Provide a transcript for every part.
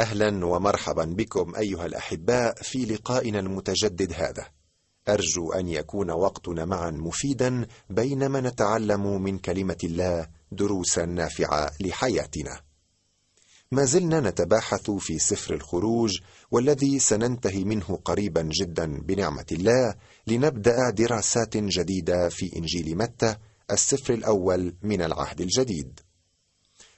أهلا ومرحبا بكم أيها الأحباء في لقائنا المتجدد هذا. أرجو أن يكون وقتنا معا مفيدا بينما نتعلم من كلمة الله دروسا نافعة لحياتنا. ما زلنا نتباحث في سفر الخروج والذي سننتهي منه قريبا جدا بنعمة الله لنبدأ دراسات جديدة في إنجيل متى السفر الأول من العهد الجديد.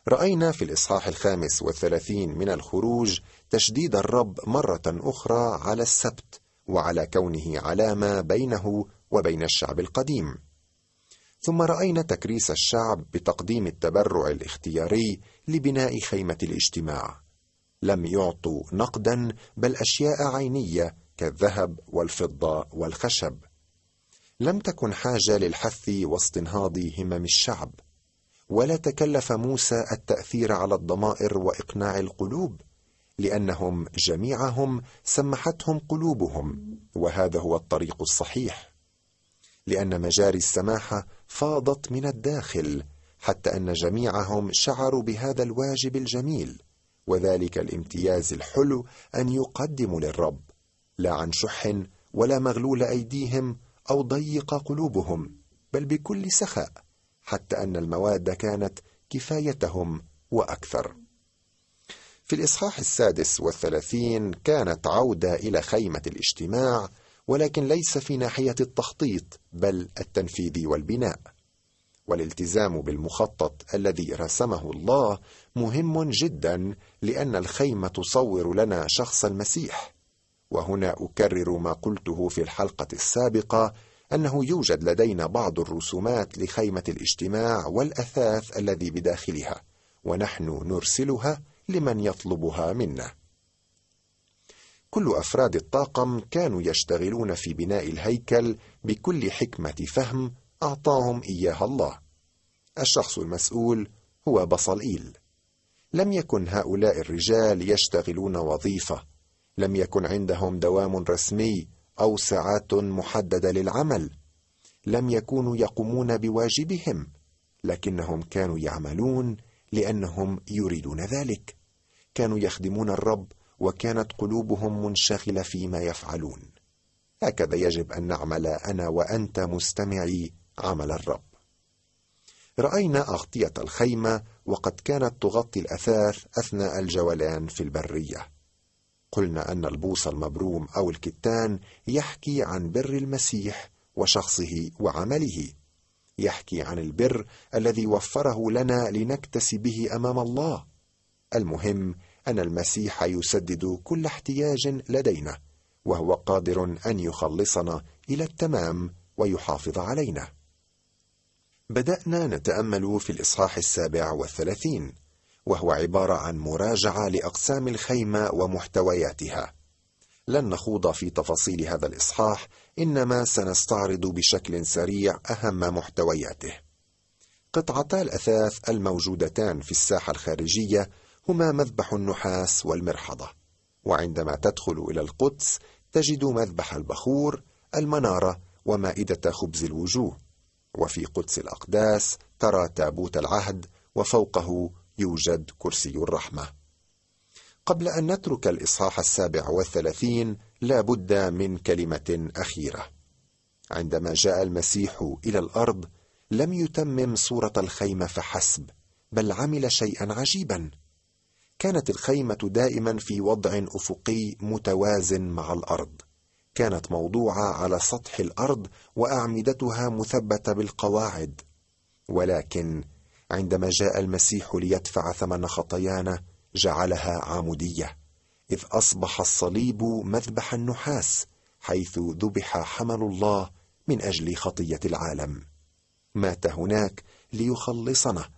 رأينا في الإصحاح الخامس والثلاثين من الخروج تشديد الرب مرة أخرى على السبت وعلى كونه علامة بينه وبين الشعب القديم. ثم رأينا تكريس الشعب بتقديم التبرع الاختياري لبناء خيمة الاجتماع. لم يعطوا نقدا بل أشياء عينية كالذهب والفضة والخشب. لم تكن حاجة للحث واستنهاض همم الشعب. ولا تكلف موسى التأثير على الضمائر وإقناع القلوب لأنهم جميعهم سمحتهم قلوبهم وهذا هو الطريق الصحيح لأن مجاري السماحه فاضت من الداخل حتى أن جميعهم شعروا بهذا الواجب الجميل وذلك الامتياز الحلو أن يقدموا للرب لا عن شح ولا مغلول أيديهم أو ضيق قلوبهم بل بكل سخاء. حتى أن المواد كانت كفايتهم وأكثر. في الإصحاح السادس والثلاثين كانت عودة إلى خيمة الاجتماع ولكن ليس في ناحية التخطيط بل التنفيذ والبناء. والالتزام بالمخطط الذي رسمه الله مهم جدا لأن الخيمة تصور لنا شخص المسيح. وهنا أكرر ما قلته في الحلقة السابقة أنه يوجد لدينا بعض الرسومات لخيمة الاجتماع والأثاث الذي بداخلها ونحن نرسلها لمن يطلبها منا. كل أفراد الطاقم كانوا يشتغلون في بناء الهيكل بكل حكمة فهم أعطاهم إياها الله. الشخص المسؤول هو بصلئيل لم يكن هؤلاء الرجال يشتغلون وظيفة. لم يكن عندهم دوام رسمي أو ساعات محددة للعمل لم يكونوا يقومون بواجبهم لكنهم كانوا يعملون لأنهم يريدون ذلك. كانوا يخدمون الرب وكانت قلوبهم منشغلة فيما يفعلون. هكذا يجب أن نعمل أنا وأنت مستمعي عمل الرب. رأينا أغطية الخيمة وقد كانت تغطي الأثاث أثناء الجولان في البرية. قلنا أن البوص المبروم أو الكتان يحكي عن بر المسيح وشخصه وعمله. يحكي عن البر الذي وفره لنا لنكتسي به أمام الله. المهم أن المسيح يسدد كل احتياج لدينا وهو قادر أن يخلصنا إلى التمام ويحافظ علينا. بدأنا نتأمل في الإصحاح السابع والثلاثين. وهو عبارة عن مراجعة لأقسام الخيمة ومحتوياتها. لن نخوض في تفاصيل هذا الإصحاح إنما سنستعرض بشكل سريع أهم محتوياته. قطعتا الأثاث الموجودتان في الساحة الخارجية هما مذبح النحاس والمرحضة. وعندما تدخل إلى القدس تجد مذبح البخور المنارة ومائدة خبز الوجوه. وفي قدس الأقداس ترى تابوت العهد وفوقه يوجد كرسي الرحمة. قبل أن نترك الإصحاح السابع والثلاثين لا بد من كلمة أخيرة. عندما جاء المسيح إلى الأرض لم يتمم صورة الخيمة فحسب بل عمل شيئا عجيبا. كانت الخيمة دائما في وضع أفقي متوازن مع الأرض. كانت موضوعة على سطح الأرض وأعمدتها مثبتة بالقواعد. ولكن عندما جاء المسيح ليدفع ثمن خطايانا جعلها عمودية إذ أصبح الصليب مذبح النحاس حيث ذبح حمل الله من أجل خطية العالم. مات هناك ليخلصنا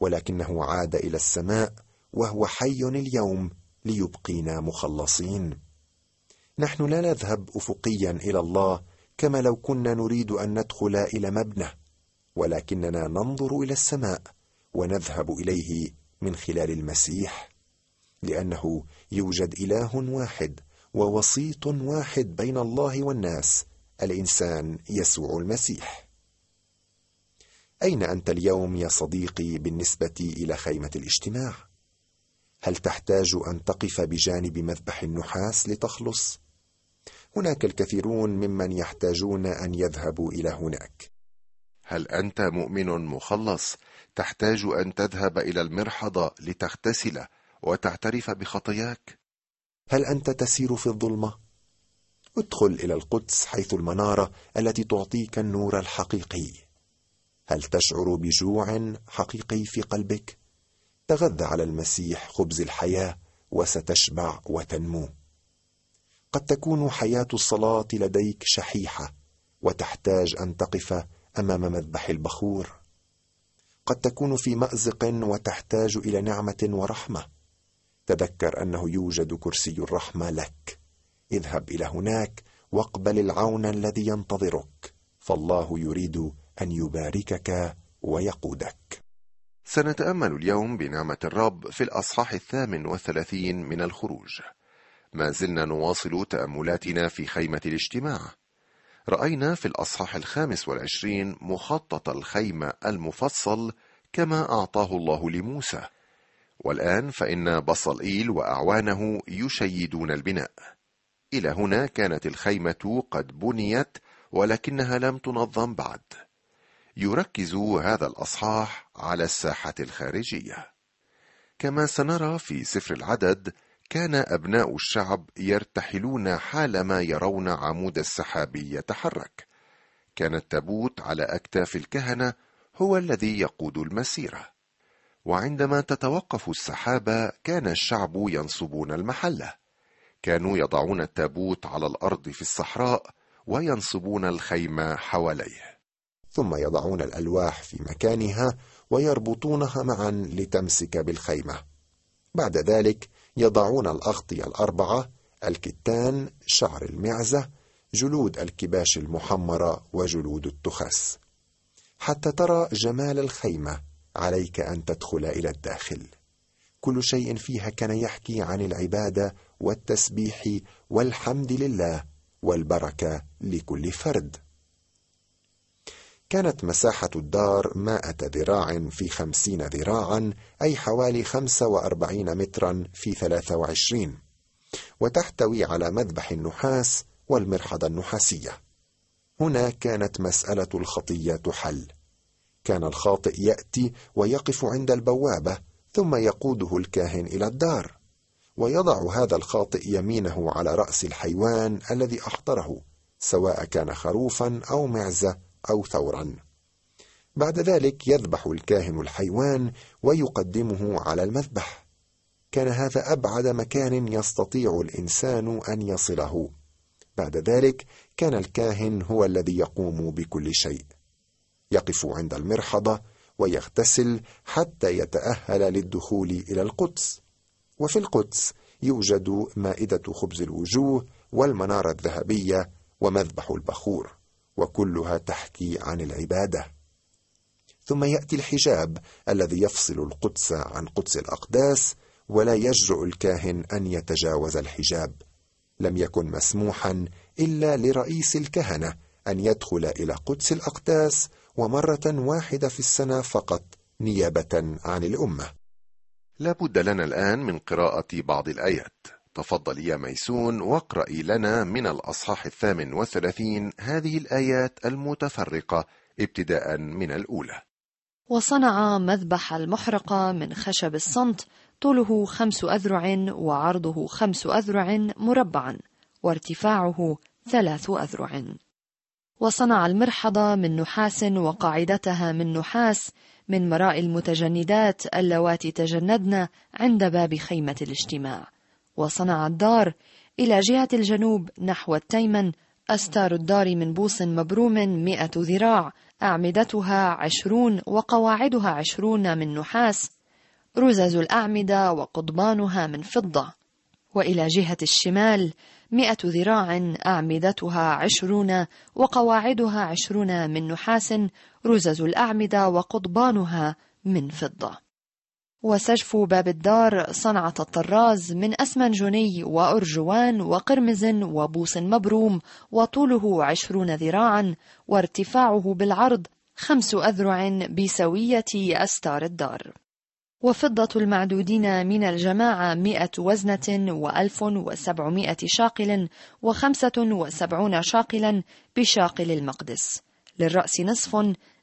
ولكنه عاد إلى السماء وهو حي اليوم ليبقينا مخلصين. نحن لا نذهب افقيا إلى الله كما لو كنا نريد أن ندخل إلى مبنى ولكننا ننظر إلى السماء ونذهب إليه من خلال المسيح لأنه يوجد إله واحد ووسيط واحد بين الله والناس الإنسان يسوع المسيح. أين أنت اليوم يا صديقي بالنسبة إلى خيمة الاجتماع؟ هل تحتاج أن تقف بجانب مذبح النحاس لتخلص؟ هناك الكثيرون ممن يحتاجون أن يذهبوا إلى هناك. هل أنت مؤمن مخلص؟ تحتاج أن تذهب إلى المرحضة لتغتسل وتعترف بخطاياك. هل أنت تسير في الظلمة؟ ادخل إلى القدس حيث المنارة التي تعطيك النور الحقيقي. هل تشعر بجوع حقيقي في قلبك؟ تغذى على المسيح خبز الحياة وستشبع وتنمو. قد تكون حياة الصلاة لديك شحيحة وتحتاج أن تقف أمام مذبح البخور. قد تكون في مأزق وتحتاج إلى نعمة ورحمة. تذكر أنه يوجد كرسي الرحمة لك. اذهب إلى هناك واقبل العون الذي ينتظرك. فالله يريد أن يباركك ويقودك. سنتأمل اليوم بنعمة الرب في الأصحاح الثامن والثلاثين من الخروج. ما زلنا نواصل تأملاتنا في خيمة الاجتماع. رأينا في الأصحاح الخامس والعشرين مخطط الخيمه المفصل كما أعطاه الله لموسى. والآن فإن بصلئيل وأعوانه يشيدون البناء. إلى هنا كانت الخيمة قد بنيت ولكنها لم تنظم بعد. يركز هذا الأصحاح على الساحة الخارجية. كما سنرى في سفر العدد كان أبناء الشعب يرتحلون حالما يرون عمود السحاب يتحرك. كان التابوت على أكتاف الكهنة هو الذي يقود المسيرة. وعندما تتوقف السحابه كان الشعب ينصبون المحله كانوا يضعون التابوت على الأرض في الصحراء وينصبون الخيمه حواليه. ثم يضعون الألواح في مكانها ويربطونها معا لتمسك بالخيمة. بعد ذلك يضعون الاغطيه الأربعة الكتان شعر المعزة جلود الكباش المحمرة وجلود التخس. حتى ترى جمال الخيمة عليك أن تدخل إلى الداخل. كل شيء فيها كان يحكي عن العبادة والتسبيح والحمد لله والبركة لكل فرد. كانت مساحة الدار مائة ذراع في خمسين ذراعا أي حوالي خمسة وأربعين مترا في ثلاثة وعشرين. وتحتوي على مذبح النحاس والمرحضة النحاسية. هنا كانت مسألة الخطية تحل. كان الخاطئ يأتي ويقف عند البوابة ثم يقوده الكاهن إلى الدار. ويضع هذا الخاطئ يمينه على رأس الحيوان الذي أحضره سواء كان خروفا أو معزة أو ثورا. بعد ذلك يذبح الكاهن الحيوان ويقدمه على المذبح. كان هذا أبعد مكان يستطيع الإنسان أن يصله. بعد ذلك كان الكاهن هو الذي يقوم بكل شيء. يقف عند المرحضة ويغتسل حتى يتأهل للدخول إلى القدس. وفي القدس يوجد مائدة خبز الوجوه والمنارة الذهبية ومذبح البخور. وكلها تحكي عن العبادة. ثم يأتي الحجاب الذي يفصل القدس عن قدس الأقداس ولا يجرؤ الكاهن أن يتجاوز الحجاب. لم يكن مسموحا إلا لرئيس الكهنة أن يدخل إلى قدس الأقداس ومرة واحدة في السنة فقط نيابة عن الأمة. لا بد لنا الآن من قراءة بعض الآيات. تفضل يا ميسون واقرأي لنا من الأصحاح الثامن والثلاثين هذه الآيات المتفرقة ابتداء من الأولى. وصنع مذبح المحرقة من خشب الصمت طوله خمس أذرع وعرضه خمس أذرع مربعا وارتفاعه ثلاث أذرع. وصنع المرحضة من نحاس وقاعدتها من نحاس من مراء المتجندات اللواتي تجندن عند باب خيمة الاجتماع. وصنع الدار إلى جهة الجنوب نحو التيمن أستار الدار من بوص مبروم مئة ذراع أعمدتها عشرون وقواعدها عشرون من نحاس رزز الأعمدة وقضبانها من فضة. وإلى جهة الشمال مئة ذراع أعمدتها عشرون وقواعدها عشرون من نحاس رزز الأعمدة وقضبانها من فضة. وسجف باب الدار صنعة الطراز من أسمنجوني وأرجوان وقرمز وبوص مبروم وطوله عشرون ذراعا وارتفاعه بالعرض خمس أذرع بسوية أستار الدار. وفضة المعدودين من الجماعة مئة وزنة وألف وسبعمائة شاقل وخمسة وسبعون شاقلا بشاقل المقدس. للرأس نصف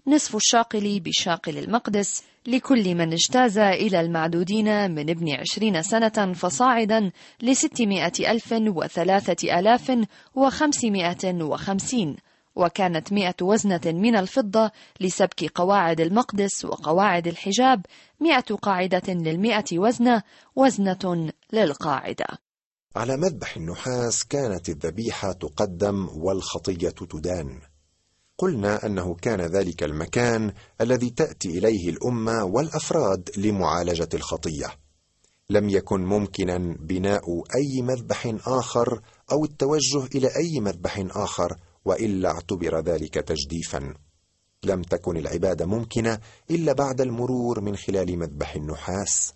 نصف الشاقل بشاقل المقدس لكل من اجتاز إلى المعدودين من ابن عشرين سنة فصاعدا لستمائة ألف وثلاثة آلاف وخمسمائة وخمسين. وكانت مئة وزنة من الفضة لسبك قواعد المقدس وقواعد الحجاب مئة قاعدة للمئة وزنة وزنة للقاعدة. على مذبح النحاس كانت الذبيحة تقدم والخطية تدان. قلنا أنه كان ذلك المكان الذي تأتي إليه الأمة والأفراد لمعالجة الخطية. لم يكن ممكنا بناء أي مذبح آخر أو التوجه إلى أي مذبح آخر وإلا اعتبر ذلك تجديفا. لم تكن العبادة ممكنة إلا بعد المرور من خلال مذبح النحاس.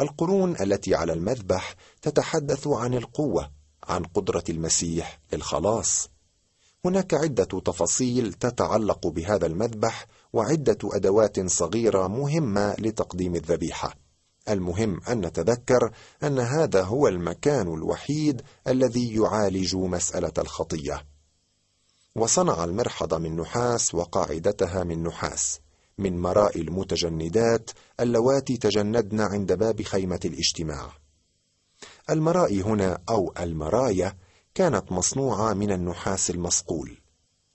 القرون التي على المذبح تتحدث عن القوة عن قدرة المسيح للخلاص. هناك عدة تفاصيل تتعلق بهذا المذبح وعدة أدوات صغيرة مهمة لتقديم الذبيحة. المهم أن نتذكر أن هذا هو المكان الوحيد الذي يعالج مسألة الخطية. وصنع المرحض من نحاس وقاعدتها من نحاس. من مراء المتجندات اللواتي تجندن عند باب خيمة الاجتماع. المراء هنا أو المرايا كانت مصنوعة من النحاس المصقول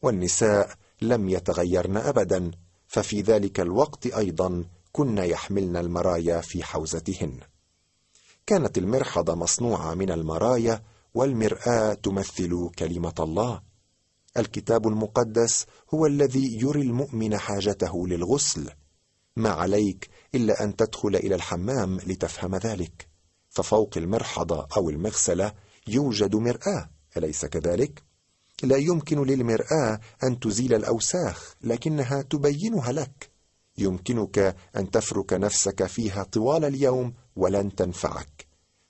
والنساء لم يتغيرن ابدا ففي ذلك الوقت أيضا كن يحملن المرايا في حوزتهن. كانت المرحضه مصنوعة من المرايا والمرآة تمثل كلمة الله. الكتاب المقدس هو الذي يري المؤمن حاجته للغسل. ما عليك إلا أن تدخل إلى الحمام لتفهم ذلك. ففوق المرحضه أو المغسلة يوجد مرآة. أليس كذلك؟ لا يمكن للمرآة أن تزيل الأوساخ لكنها تبينها لك. يمكنك أن تفرك نفسك فيها طوال اليوم ولن تنفعك.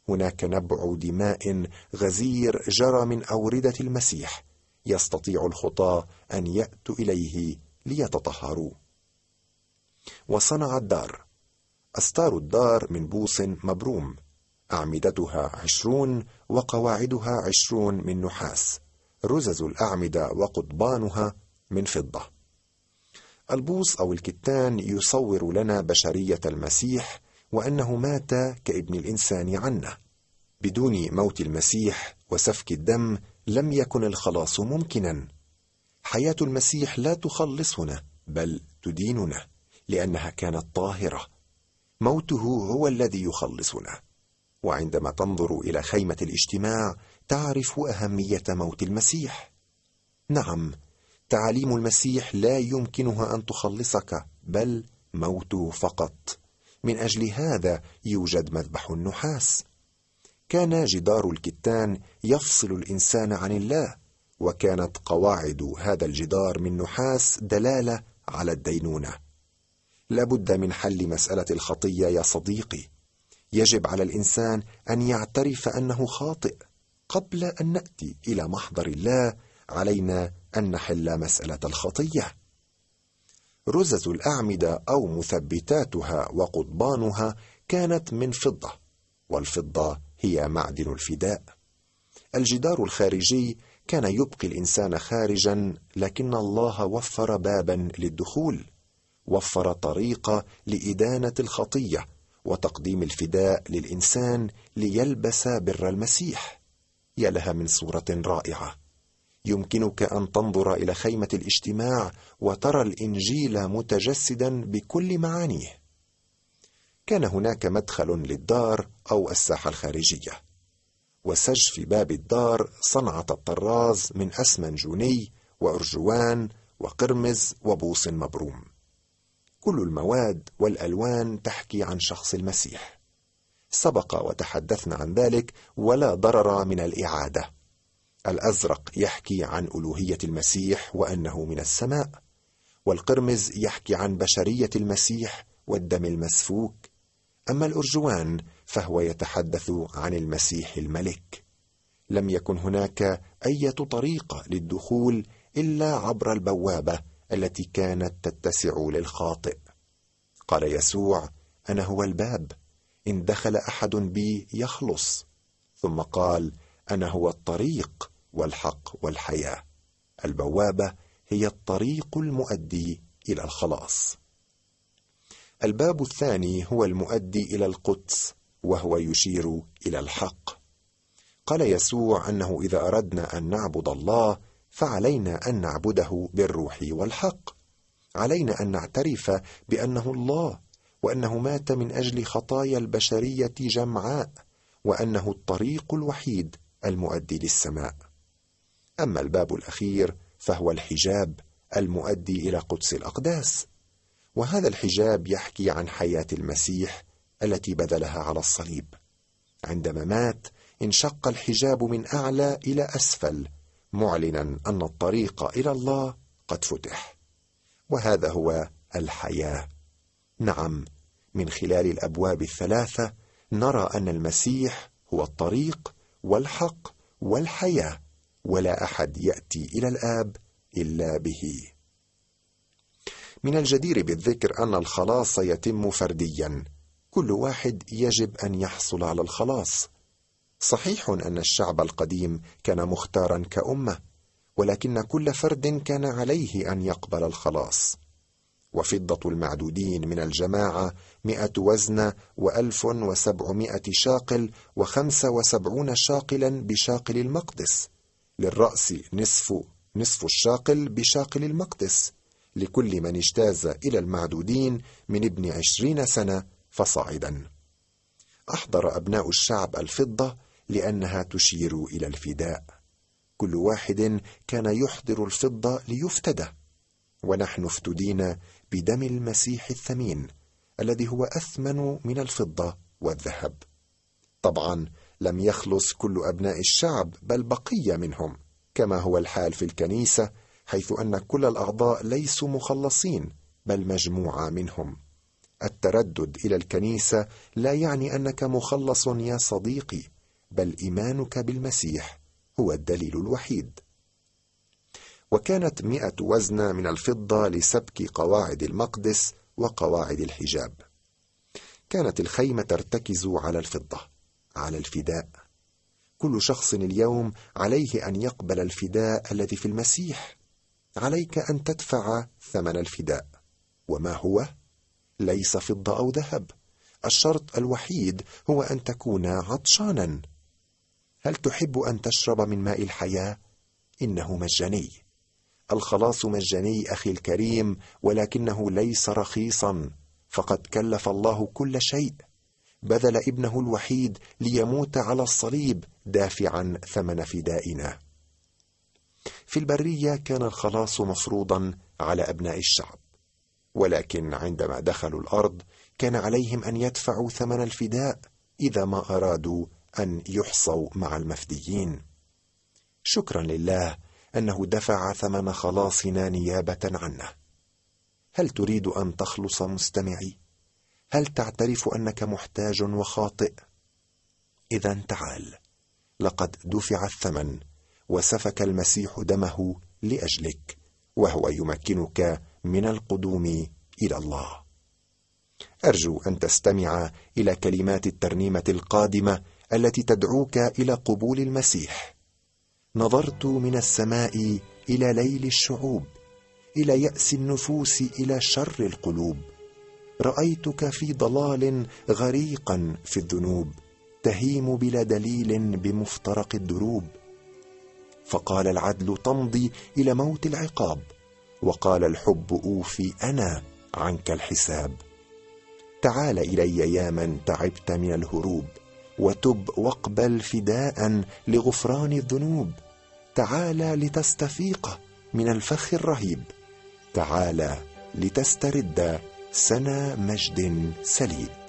هناك نبع دماء غزير جرى من أوردة المسيح. يستطيع الخطاة أن يأتوا إليه ليتطهروا. وصنع الدار. أستار الدار من بوص مبروم. أعمدتها عشرون وقواعدها عشرون من نحاس. رزز الأعمدة وقضبانها من فضة. البوص أو الكتان يصور لنا بشرية المسيح وأنه مات كابن الإنسان عنا. بدون موت المسيح وسفك الدم لم يكن الخلاص ممكنا. حياة المسيح لا تخلصنا بل تديننا لأنها كانت طاهرة. موته هو الذي يخلصنا. وعندما تنظر إلى خيمة الاجتماع تعرف أهمية موت المسيح. نعم تعاليم المسيح لا يمكنها أن تخلصك بل موته فقط. من أجل هذا يوجد مذبح النحاس. كان جدار الكتان يفصل الإنسان عن الله وكانت قواعد هذا الجدار من نحاس دلالة على الدينونة. لابد من حل مسألة الخطية يا صديقي. يجب على الإنسان أن يعترف أنه خاطئ قبل أن نأتي إلى محضر الله علينا أن نحل مسألة الخطية. رزز الأعمدة أو مثبتاتها وقضبانها كانت من فضة والفضة هي معدن الفداء. الجدار الخارجي كان يبقي الإنسان خارجا لكن الله وفر بابا للدخول وفر طريقه لإدانة الخطية وتقديم الفداء للإنسان ليلبس بر المسيح. يا لها من صورة رائعة. يمكنك أن تنظر إلى خيمة الاجتماع وترى الإنجيل متجسدا بكل معانيه. كان هناك مدخل للدار أو الساحة الخارجية. وسجف باب الدار صنعة الطراز من أسمنجوني وأرجوان وقرمز وبوص مبروم. كل المواد والألوان تحكي عن شخص المسيح. سبق وتحدثنا عن ذلك ولا ضرر من الإعادة. الأزرق يحكي عن ألوهية المسيح وأنه من السماء والقرمز يحكي عن بشرية المسيح والدم المسفوك. أما الأرجوان فهو يتحدث عن المسيح الملك. لم يكن هناك إيه طريقة للدخول إلا عبر البوابة التي كانت تتسع للخاطئ. قال يسوع أنا هو الباب. إن دخل أحد بي يخلص. ثم قال أنا هو الطريق والحق والحياة. البوابة هي الطريق المؤدي إلى الخلاص. الباب الثاني هو المؤدي إلى القدس وهو يشير إلى الحق. قال يسوع أنه إذا أردنا أن نعبد الله فعلينا أن نعبده بالروح والحق. علينا أن نعترف بأنه الله وأنه مات من أجل خطايا البشرية جمعاء وأنه الطريق الوحيد المؤدي للسماء. أما الباب الأخير فهو الحجاب المؤدي إلى قدس الأقداس. وهذا الحجاب يحكي عن حياة المسيح التي بذلها على الصليب. عندما مات انشق الحجاب من أعلى إلى أسفل معلنا أن الطريق إلى الله قد فتح. وهذا هو الحياة. نعم من خلال الأبواب الثلاثة نرى أن المسيح هو الطريق والحق والحياة ولا أحد يأتي إلى الآب إلا به. من الجدير بالذكر أن الخلاص يتم فرديا. كل واحد يجب أن يحصل على الخلاص. صحيح أن الشعب القديم كان مختارا كأمة ولكن كل فرد كان عليه أن يقبل الخلاص. وفضة المعدودين من الجماعة مئة وزن وألف وسبعمائة شاقل وخمسة وسبعون شاقلا بشاقل المقدس. للرأس نصف نصف الشاقل بشاقل المقدس. لكل من اجتاز إلى المعدودين من ابن عشرين سنة فصاعدا. أحضر أبناء الشعب الفضة لأنها تشير إلى الفداء. كل واحد كان يحضر الفضة ليفتدى ونحن افتدينا بدم المسيح الثمين الذي هو أثمن من الفضة والذهب. طبعا لم يخلص كل أبناء الشعب بل بقيه منهم كما هو الحال في الكنيسة حيث أن كل الأعضاء ليسوا مخلصين بل مجموعة منهم. التردد إلى الكنيسة لا يعني أنك مخلص يا صديقي. بل إيمانك بالمسيح هو الدليل الوحيد. وكانت مئة وزنة من الفضة لسبك قواعد المقدس وقواعد الحجاب. كانت الخيمة ترتكز على الفضة على الفداء. كل شخص اليوم عليه أن يقبل الفداء الذي في المسيح. عليك أن تدفع ثمن الفداء. وما هو؟ ليس فضة أو ذهب. الشرط الوحيد هو أن تكون عطشانا. هل تحب أن تشرب من ماء الحياة؟ إنه مجاني. الخلاص مجاني أخي الكريم ولكنه ليس رخيصا. فقد كلف الله كل شيء. بذل ابنه الوحيد ليموت على الصليب دافعا ثمن فدائنا. في البرية كان الخلاص مفروضا على أبناء الشعب. ولكن عندما دخلوا الأرض كان عليهم أن يدفعوا ثمن الفداء إذا ما أرادوا أن يحصوا مع المفديين. شكرا لله أنه دفع ثمن خلاصنا نيابة عنه. هل تريد أن تخلص مستمعي؟ هل تعترف أنك محتاج وخاطئ؟ اذا تعال. لقد دفع الثمن وسفك المسيح دمه لأجلك وهو يمكنك من القدوم إلى الله. أرجو أن تستمع إلى كلمات الترنيمة القادمة التي تدعوك إلى قبول المسيح. نظرت من السماء إلى ليل الشعوب إلى يأس النفوس إلى شر القلوب. رأيتك في ضلال غريقا في الذنوب تهيم بلا دليل بمفترق الدروب. فقال العدل تمضي إلى موت العقاب وقال الحب أوفي أنا عنك الحساب. تعال إلي يا من تعبت من الهروب. وتب واقبل فداء لغفران الذنوب. تعالى لتستفيق من الفخ الرهيب. تعالى لتسترد سنا مجد سليب.